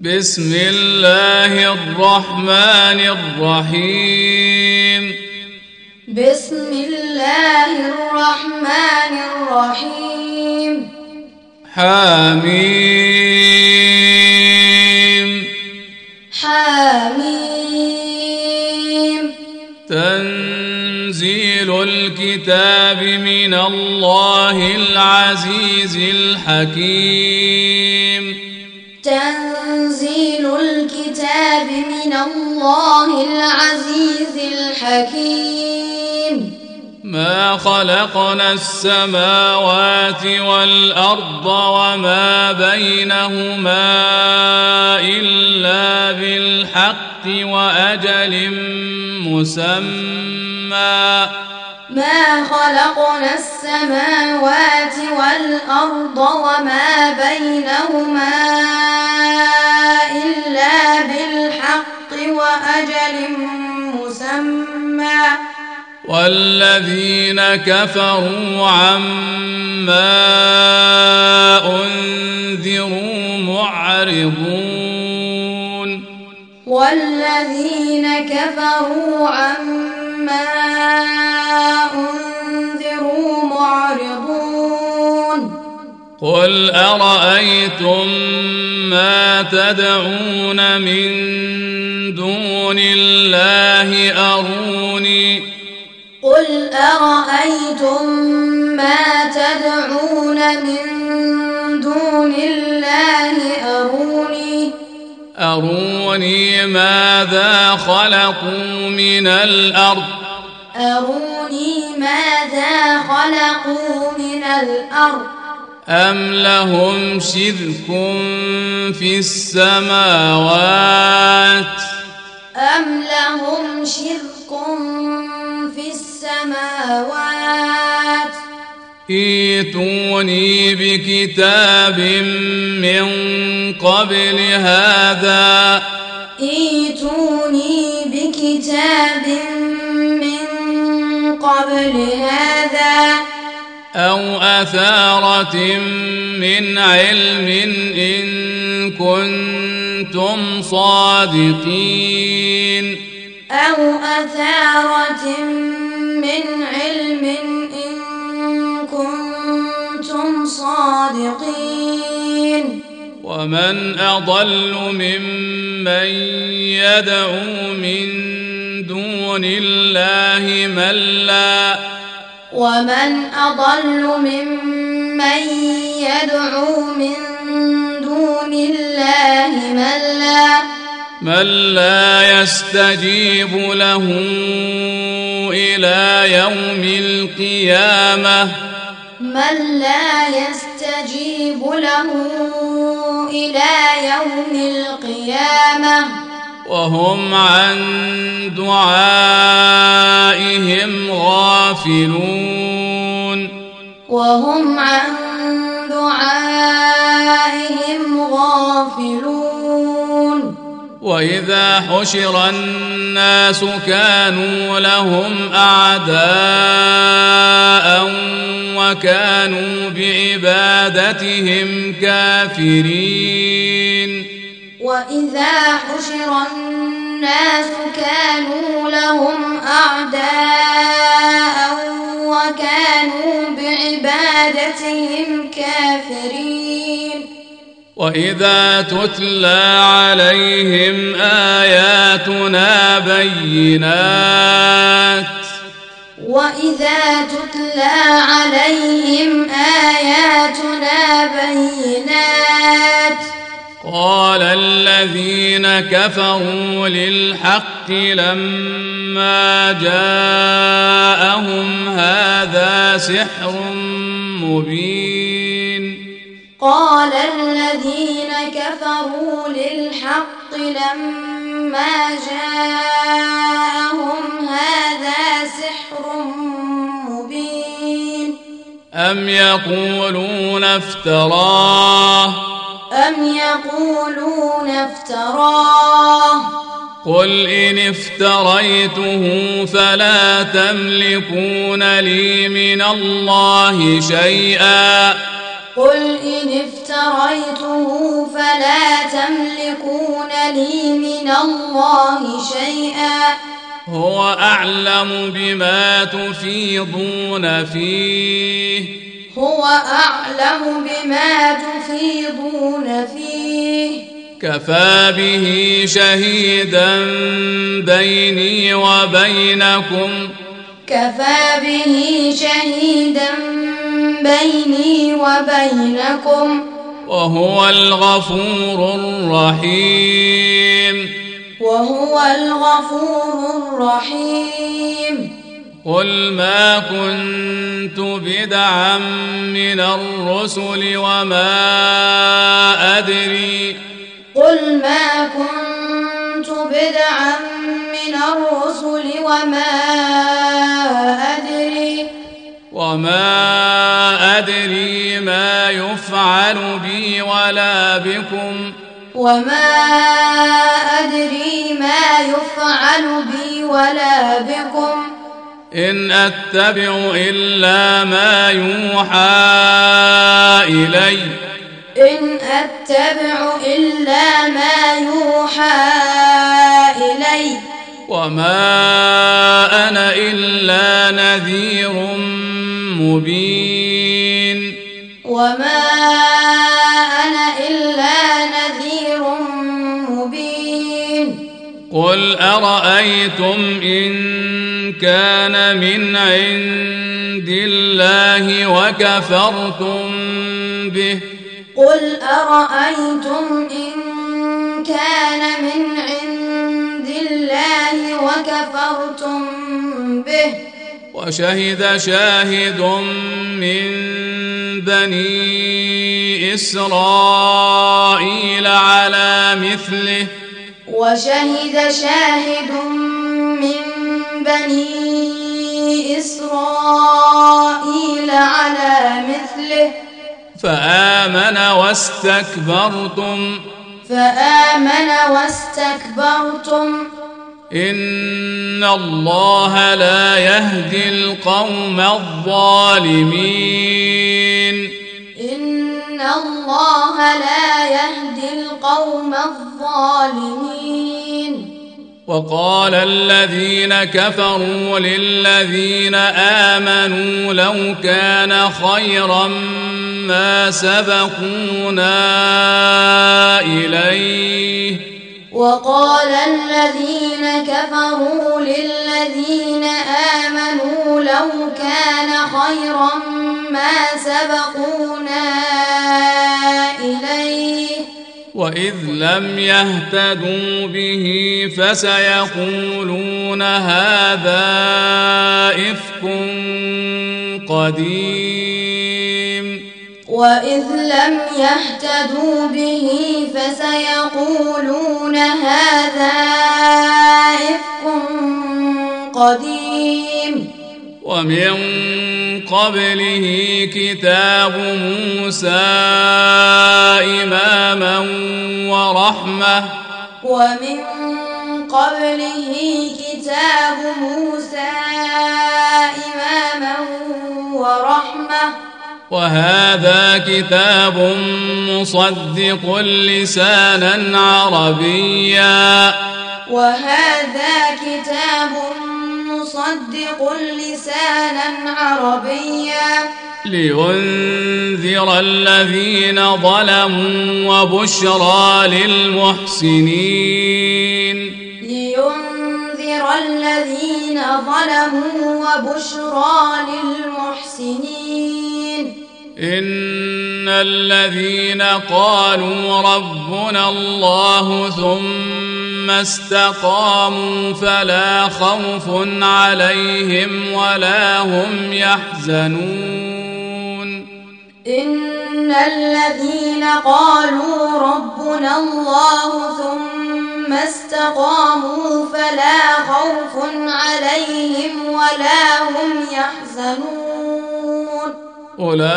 بسم الله الرحمن الرحيم. بسم الله الرحمن الرحيم. حميم. حميم. تنزيل الكتاب من الله العزيز الحكيم. تنزيل الكتاب من الله العزيز الحكيم. ما خلقنا السماوات والأرض وما بينهما إلا بالحق وأجل مسمى. ما خلقنا السماوات والأرض وما بينهما والذين كفروا عما أنذروا معرضون. والذين كفروا عما أنذروا معرضون. قل أرأيتم ما تدعون من دون الله أروني قل أرأيتم ما تدعون من دون الله أروني؟ أروني ماذا خلقوا من الأرض؟ أروني ماذا خلقوا من الأرض؟ أم لهم شرك في السماوات؟ أم لهم شرك في السماوات. ائتوني بكتاب من قبل هذا. ائتوني بكتاب من قبل هذا. أو أثارة من علم إن كنتم صادقين. أو أثارة من علم إن كنتم صادقين ومن أضل ممن يدعو من دون الله من لا ومن أضل ممن يدعو من دون الله من لا من لا يستجيب له إلى يوم القيامة. من لا يستجيب له إلى يوم القيامة. وهم عن دعائهم غافلون. وهم عن دعائهم غافلون. وإذا حشر الناس كانوا لهم أعداء وكانوا بعبادتهم كافرين. وإذا حشر الناس كانوا لهم أعداء وكانوا بعبادتهم وإذا تتلى عليهم آياتنا بينات وإذا تتلى عليهم آياتنا بينات قال الذين كفروا للحق لما جاءهم هذا سحر مبين قال الذين كفروا للحق لما جاءهم هذا سحر مبين. أم يقولون افتراه؟ أم يقولون افتراه؟ قل إن افتريته فلا تملكون لي من الله شيئا. قل إن افتريته فلا تملكون لي من الله شيئا هو أعلم بما تفيضون فيه. هو أعلم بما تفيضون فيه. كفى به شهيدا بيني وبينكم. كفى به شهيدا بيني وبينكم وهو الغفور الرحيم. وهو الغفور الرحيم. قل ما كنت بدعا من الرسل وما أدري. قل ما كنت بدعا من الرسل وما أدري وما أدري ما يفعل بي ولا بكم. وما أدري ما يفعل بي ولا بكم. إن أتبع إلا ما يوحى إلي. إن أتبع إلا ما يوحى إلي. وما أنا إلا نذير مبين وما أنا إلا نذير مبين قل أرأيتم إن كان من عند الله وكفرتم به قل أرأيتم إن كان من عند الله وكفرتم به. وشهد شاهد من بني إسرائيل على مثله. وشهد شاهد من بني إسرائيل على مثله. فآمن واستكبرتم. فآمن واستكبرتم. إن الله لا يهدي القوم الظالمين إن الله لا يهدي القوم الظالمين وقال الذين كفروا للذين آمنوا لو كان خيرا ما سبقونا إليه وقال الذين كفروا للذين آمنوا لو كان خيرا ما سبقونا إليه. وإذ لم يهتدوا به فسيقولون هذا إفك قديم وإذ لم يهتدوا به فسيقولون هذا إفك قديم. ومن قبله كتاب موسى إماما ورحمة. ومن قبله كتاب موسى وهذا كتاب مصدق لسانا عربيا. وهذا كتاب مصدق لسانا عربيا. لينذر الذين ظلموا وبشرى للمحسنين. لينذر الذين ظلموا وبشرى للمحسنين. إن الذين قالوا ربنا الله ثم استقاموا فلا خوف عليهم ولا هم يحزنون. إن الذين قالوا ربنا الله ثم استقاموا فلا خوف عليهم ولا هم يحزنون. أولئك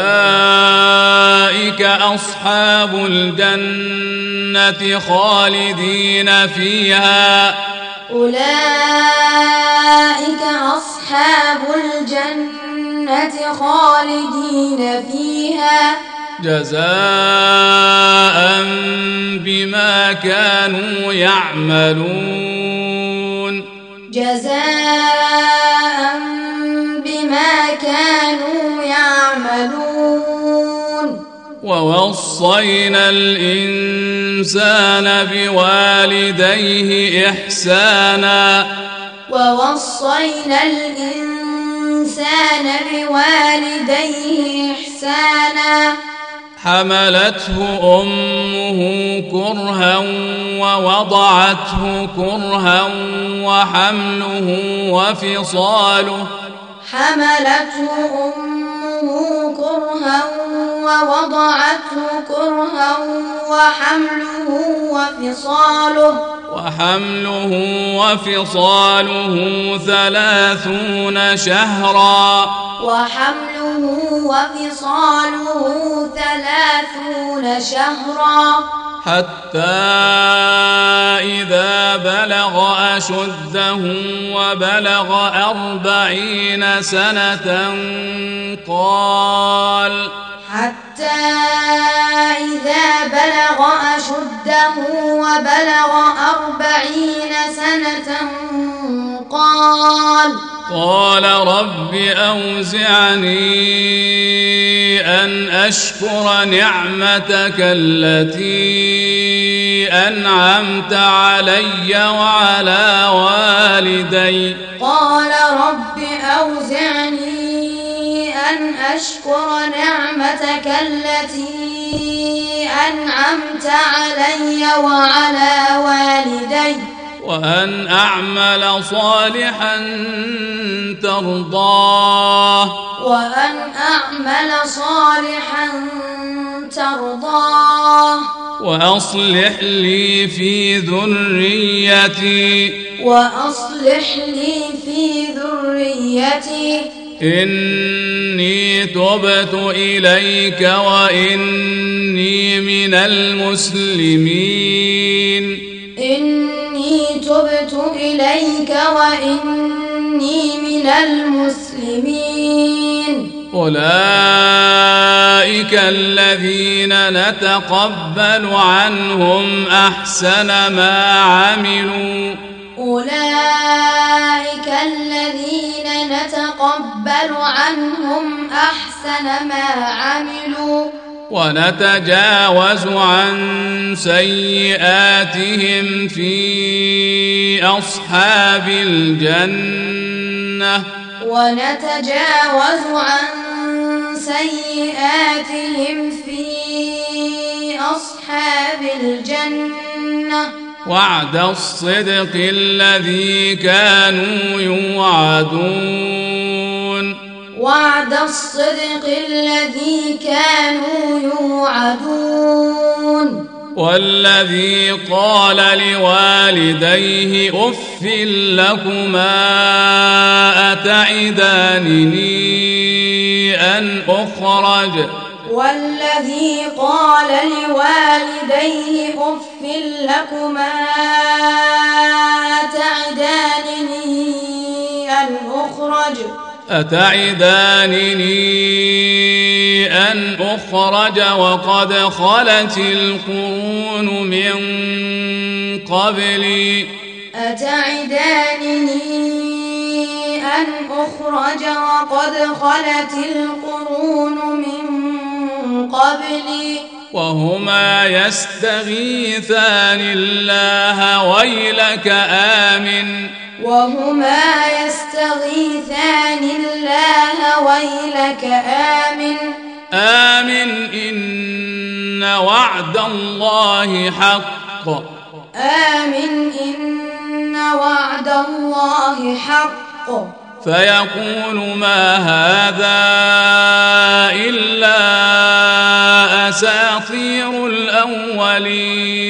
أصحاب الجنة خالدين فيها. أولئك أصحاب الجنة خالدين فيها. جزاء بما كانوا يعملون. جزاء بما كانوا يعملون. ووصينا الإنسان بوالديه إحسانا. ووصينا الإنسان بوالديه إحسانا. حملته أمه كرها ووضعته كرها وحمله وفصاله. حملته أمه كرها ووضعته كرها وحمله وفصاله وحمله وفصاله ثلاثون شهرا. وحمله وفصاله ثلاثون شهرا. حتى إذا بلغ أشده وبلغ أربعين سنة قال حتى إذا بلغ أشده وبلغ أربعين سنة قال قال رب أوزعني أن أشكر نعمتك التي أنعمت علي وعلى والدي. قال رب أوزعني أشكر نعمتك التي أنعمت علي وعلى والدي. وأن أعمل صالحا ترضاه. وأن أعمل صالحا ترضاه. وأصلح لي في ذريتي. وأصلح لي في ذريتي. إني تبت إليك وإني من المسلمين. إني تبت إليك وإني من المسلمين. أولئك الذين نتقبل عنهم أحسن ما عملوا. أولئك الذين نتقبل عنهم أحسن ما عملوا. ونتجاوز عن سيئاتهم في أصحاب الجنة. ونتجاوز عن سيئاتهم في أصحاب الجنة. وعد الصدق الذي كانوا يوعدون. وعد الصدق الذي كانوا يوعدون. والذي قال لوالديه اف لكما أتعدانني أن أخرج. والذي قال لوالديه أف لكما تعدانني أن أخرج؟ أتعدانني أن أخرج وقد خلت القرون من قبلي. أتعدانني أن أخرج وقد خلت القرون من قبلي. وهما يستغيثان الله ويلك آمن. وهما يستغيثان الله ويلك آمن. آمن إن وعد الله حق. آمن إن وعد الله حق. فيقول ما هذا إلا أساطير الأولين.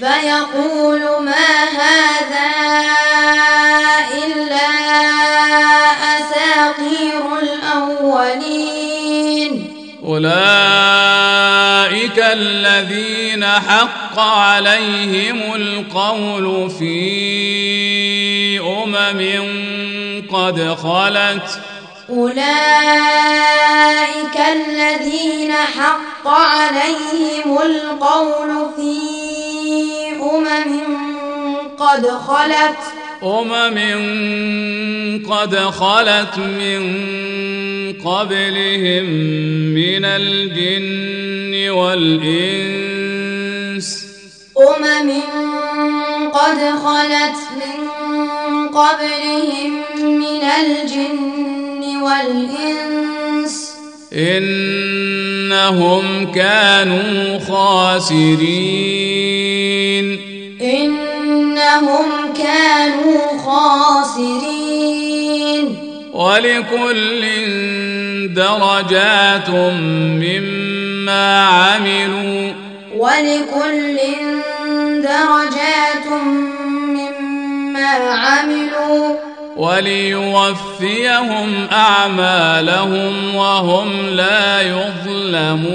فيقول ما هذا إلا أساطير الأولين. أولئك الذين حق عليهم القول في أمم قد خلت. أولئك الذين حق عليهم القول في أمم قد خلت. أمم قد خلت من قبلهم من الجن والإنس. أمم قد خلت من قبلهم من الجن والإنس. إنهم كانوا خاسرين. إنهم كانوا خاسرين. ولكل درجات مما عملوا. ولكل درجات مما عملوا. وليوفيهم أعمالهم وهم لا يظلمون.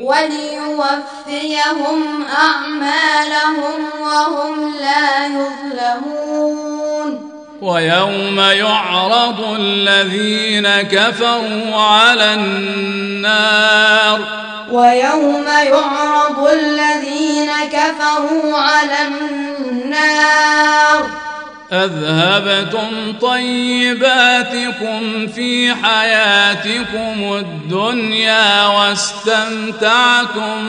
وليوفيهم أعمالهم وهم لا يظلمون. ويوم يعرض الذين كفروا على النار. ويوم يعرض الذين كفروا على النار. أذهبتم طيباتكم في حياتكم الدنيا واستمتعتم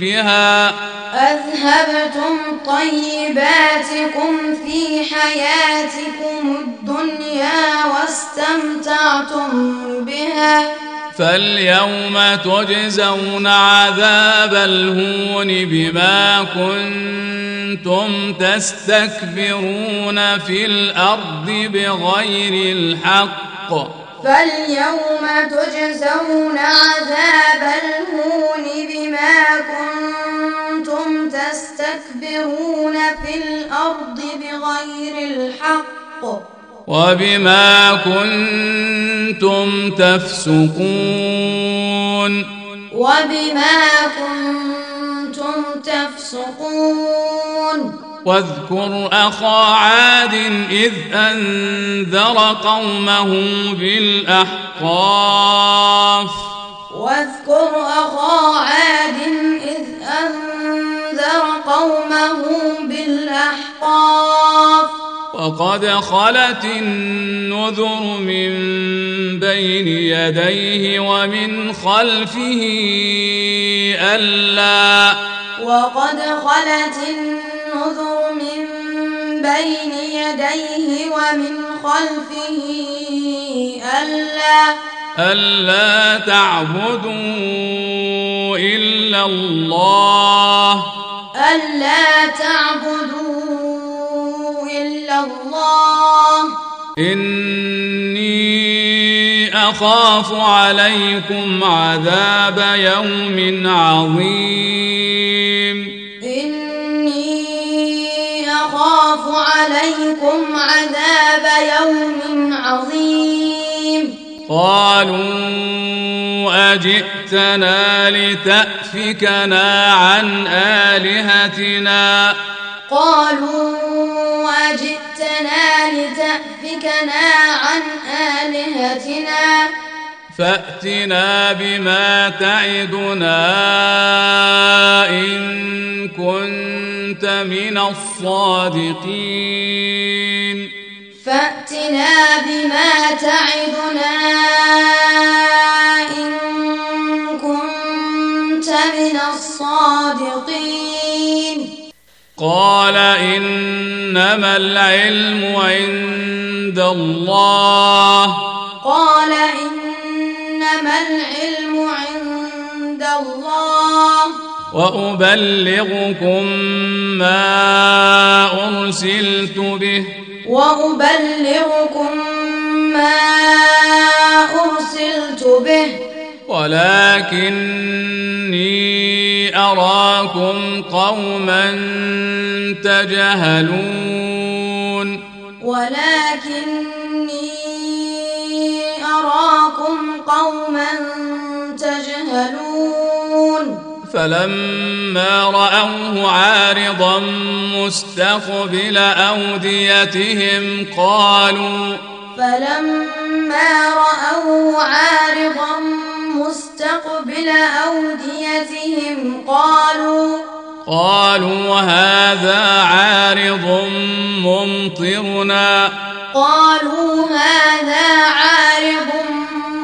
بها. أذهبتم طيباتكم في حياتكم الدنيا واستمتعتم بها. فاليوم تجزون عذاب الهون بما كنتم تستكبرون في الأرض بغير الحق. فاليوم تجزون عذاب الهون بما كنتم تستكبرون في الأرض بغير الحق. وبما كنتم تفسقون وبما كنتم تفسقون واذكر أخا عاد إذ أنذر قومه بالأحقاف واذكر أخا عاد إذ أنذر قومه بالأحقاف وقد خلت النذر من بين يديه ومن خلفه ألا وقد خلت النذر من بين يديه ومن خلفه ألا ألا تعبدوا إلا الله ألا تعبدوا الله. إني أخاف عليكم عذاب يوم عظيم. إني أخاف عليكم عذاب يوم عظيم. قالوا أجئتنا لتأفكنا عن آلهتنا. قالوا أجئتنا لتأفكنا عن آلهتنا؟ فأتنا بما تعدنا إن كنت من الصادقين. فأتنا بما تعدنا إن كنت من الصادقين. قال إنما العلم عند الله. قال إنما العلم عند الله. وأبلغكم ما أرسلت به. وأبلغكم ما أرسلت به. ولكني أراكم قوما تجهلون. ولكني أراكم قوما تجهلون. فلما رأوه عارضا مستقبل أوديتهم قالوا فلما رأوه عارضا مستقبل أوديتهم قالوا قالوا هذا عارض ممطرنا. قالوا هذا عارض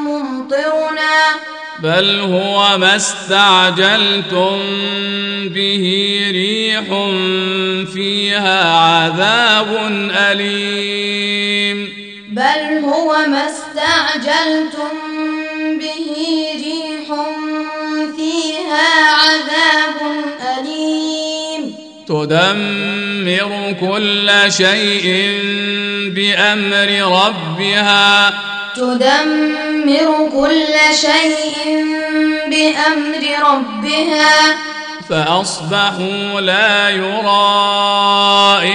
ممطرنا. بل هو ما استعجلتم به ريح فيها عذاب أليم. بل هو ما استعجلتم فيها عذاب أليم. تدمر كل شيء بأمر ربها. تدمر كل شيء بأمر ربها. فأصبحوا لا يرى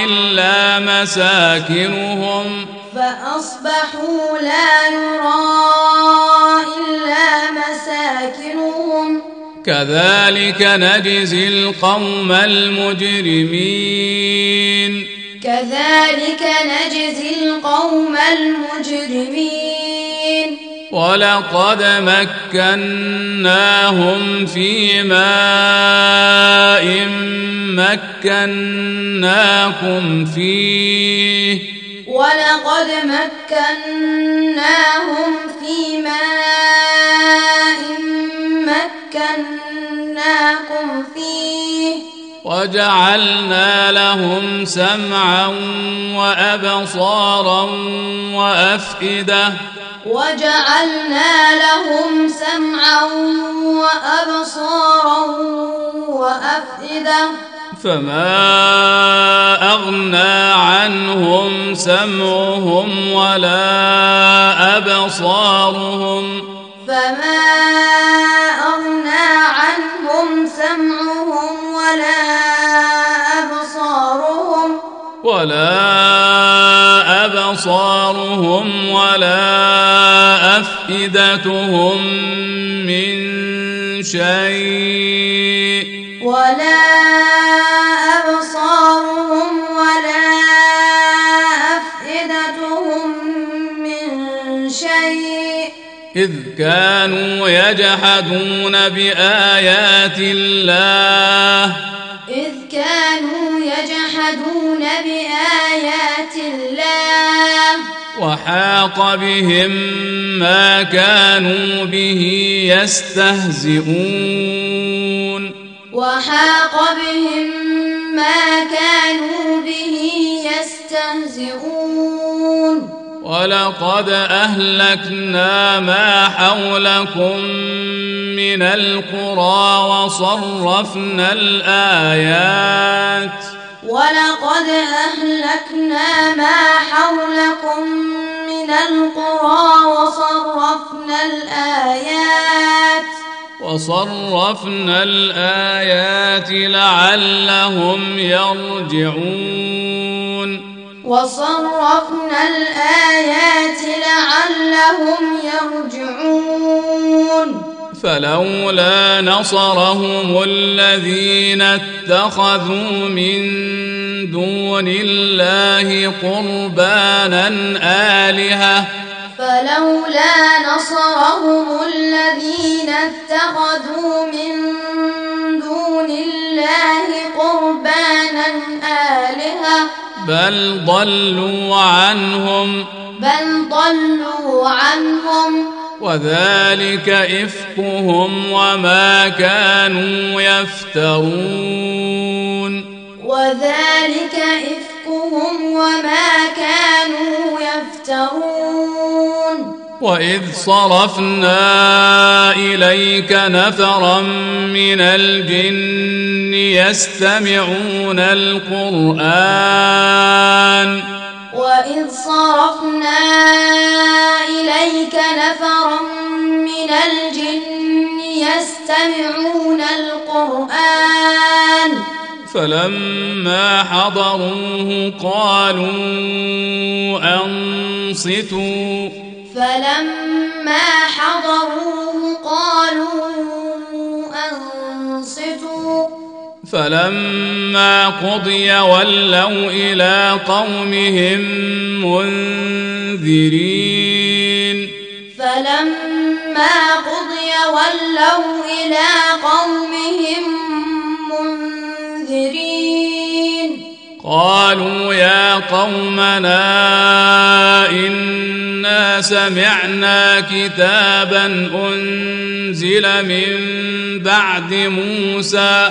إلا مساكنهم. فأصبحوا لا يرى كذلك نجزي القوم المجرمين. كذلك نجزي القوم المجرمين. ولقد مكناهم في ماء مكناكم فيه. ولقد مكناهم وجعلنا لهم سمعا وأبصارا وأفئدة. وجعلنا لهم سمعا وأبصارا وأفئدة. فما أغنى عنهم سمعهم ولا أبصارهم. فما ولا أبصارهم ولا أفئدتهم من شيء. ولا أبصارهم ولا أفئدتهم من شيء. إذ كانوا يجحدون بآيات الله وحاق بهم ما كانوا به يستهزئون. وحاق بهم ما كانوا به يستهزئون. ولقد أهلكنا ما حولكم من القرى وصرفنا الآيات. ولقد أهلكنا ما حولكم من القرى وصرفنا الآيات. وصرفنا الآيات لعلهم يرجعون. وصرفنا الآيات لعلهم يرجعون. فلولا نصرهم الذين اتخذوا من دون الله قربانا آلهة. فلولا نصرهم الذين اتخذوا من دون الله قربانا آلهة. بل ضلوا عنهم. بل ضلوا عنهم. وذلك إفكهم وما كانوا يفترون. وذلك إفكهم وما كانوا يفترون. وإذ صرفنا إليك نفرا من الجن يستمعون القرآن. وإذ صرفنا إليك نفرا من الجن يستمعون القرآن فلما حضروه قالوا أنصتوا فلما حضروه قالوا فلما قضي ولوا إلى قومهم منذرين. فلما قضي ولوا إلى قومهم منذرين. قالوا يا قومنا إنا سمعنا كتابا أنزل من بعد موسى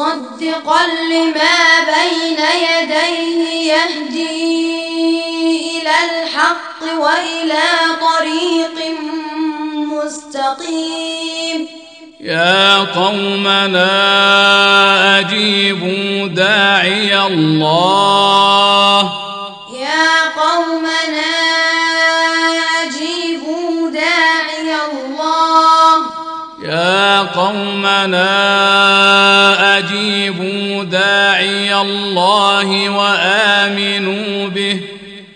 مصدقا لما بين يديه يهدي إلى الحق وإلى طريق مستقيم. يا قومنا أجيبوا داعي الله. الله وآمنوا به.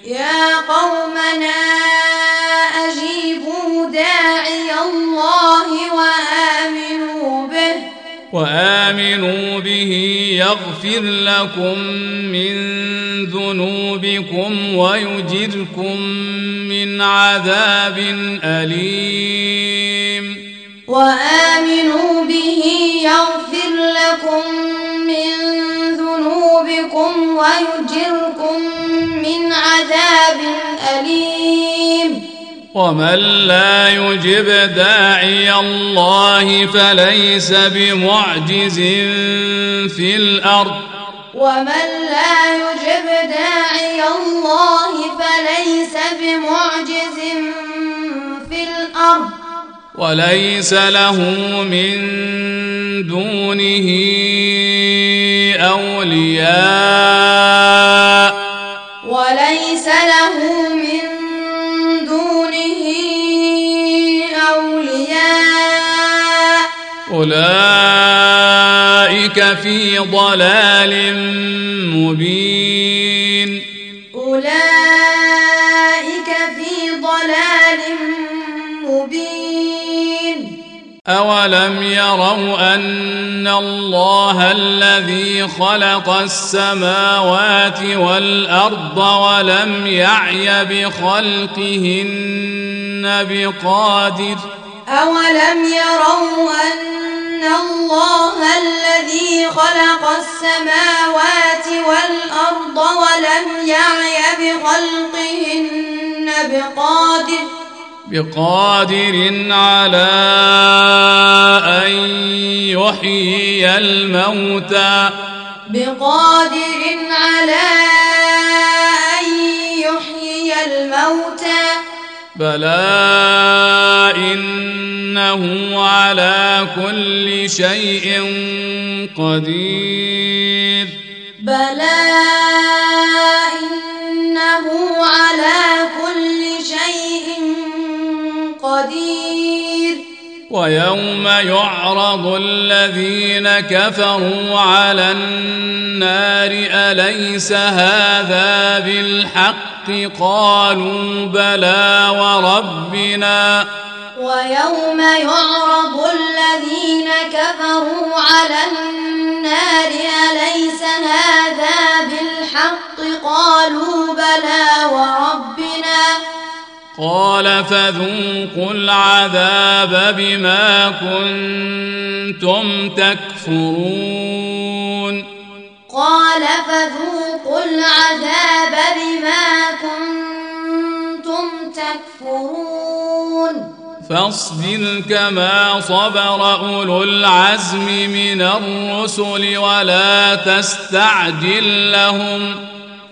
يا قومنا أجيبوا داعي الله وآمنوا به. وآمنوا به يغفر لكم من ذنوبكم ويجركم من عذاب أليم. وآمنوا ومن لا يجب داعي الله فليس بمعجز في الأرض. ومن لا يجب داعي الله فليس بمعجز في الأرض. وليس له من دونه أولياء. وليس له أولئك في ضلال مبين أولئك في ضلال مبين أولم يروا أن الله الذي خلق السماوات والأرض ولم يعي بخلقهن بقادر أولم يروا أن الله الذي خلق السماوات والأرض ولم يعي بخلقهن بقادر بقادر على أن يحيي الموتى بقادر على أن يحيي الموتى بلى إنه على كل شيء قدير بلى ويوم يعرض الذين كفروا على النار أليس هذا بالحق؟ قالوا بلى وربنا. ويوم يعرض الذين كفروا على النار أليس هذا بالحق؟ قالوا بلى وربنا. قال فذوقوا العذاب بما كنتم تكفرون. قال فذوقوا العذاب بما كنتم تكفرون. فاصبر كما صبر أولو العزم من الرسل ولا تستعجل لهم.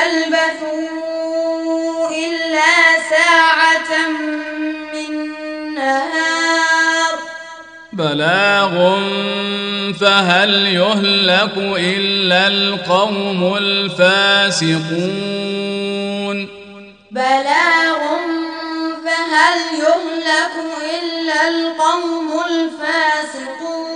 لم يلبثوا إلا ساعة من نهار بلاغ فهل يهلك إلا القوم الفاسقون؟ بلاغ فهل يهلك إلا القوم الفاسقون؟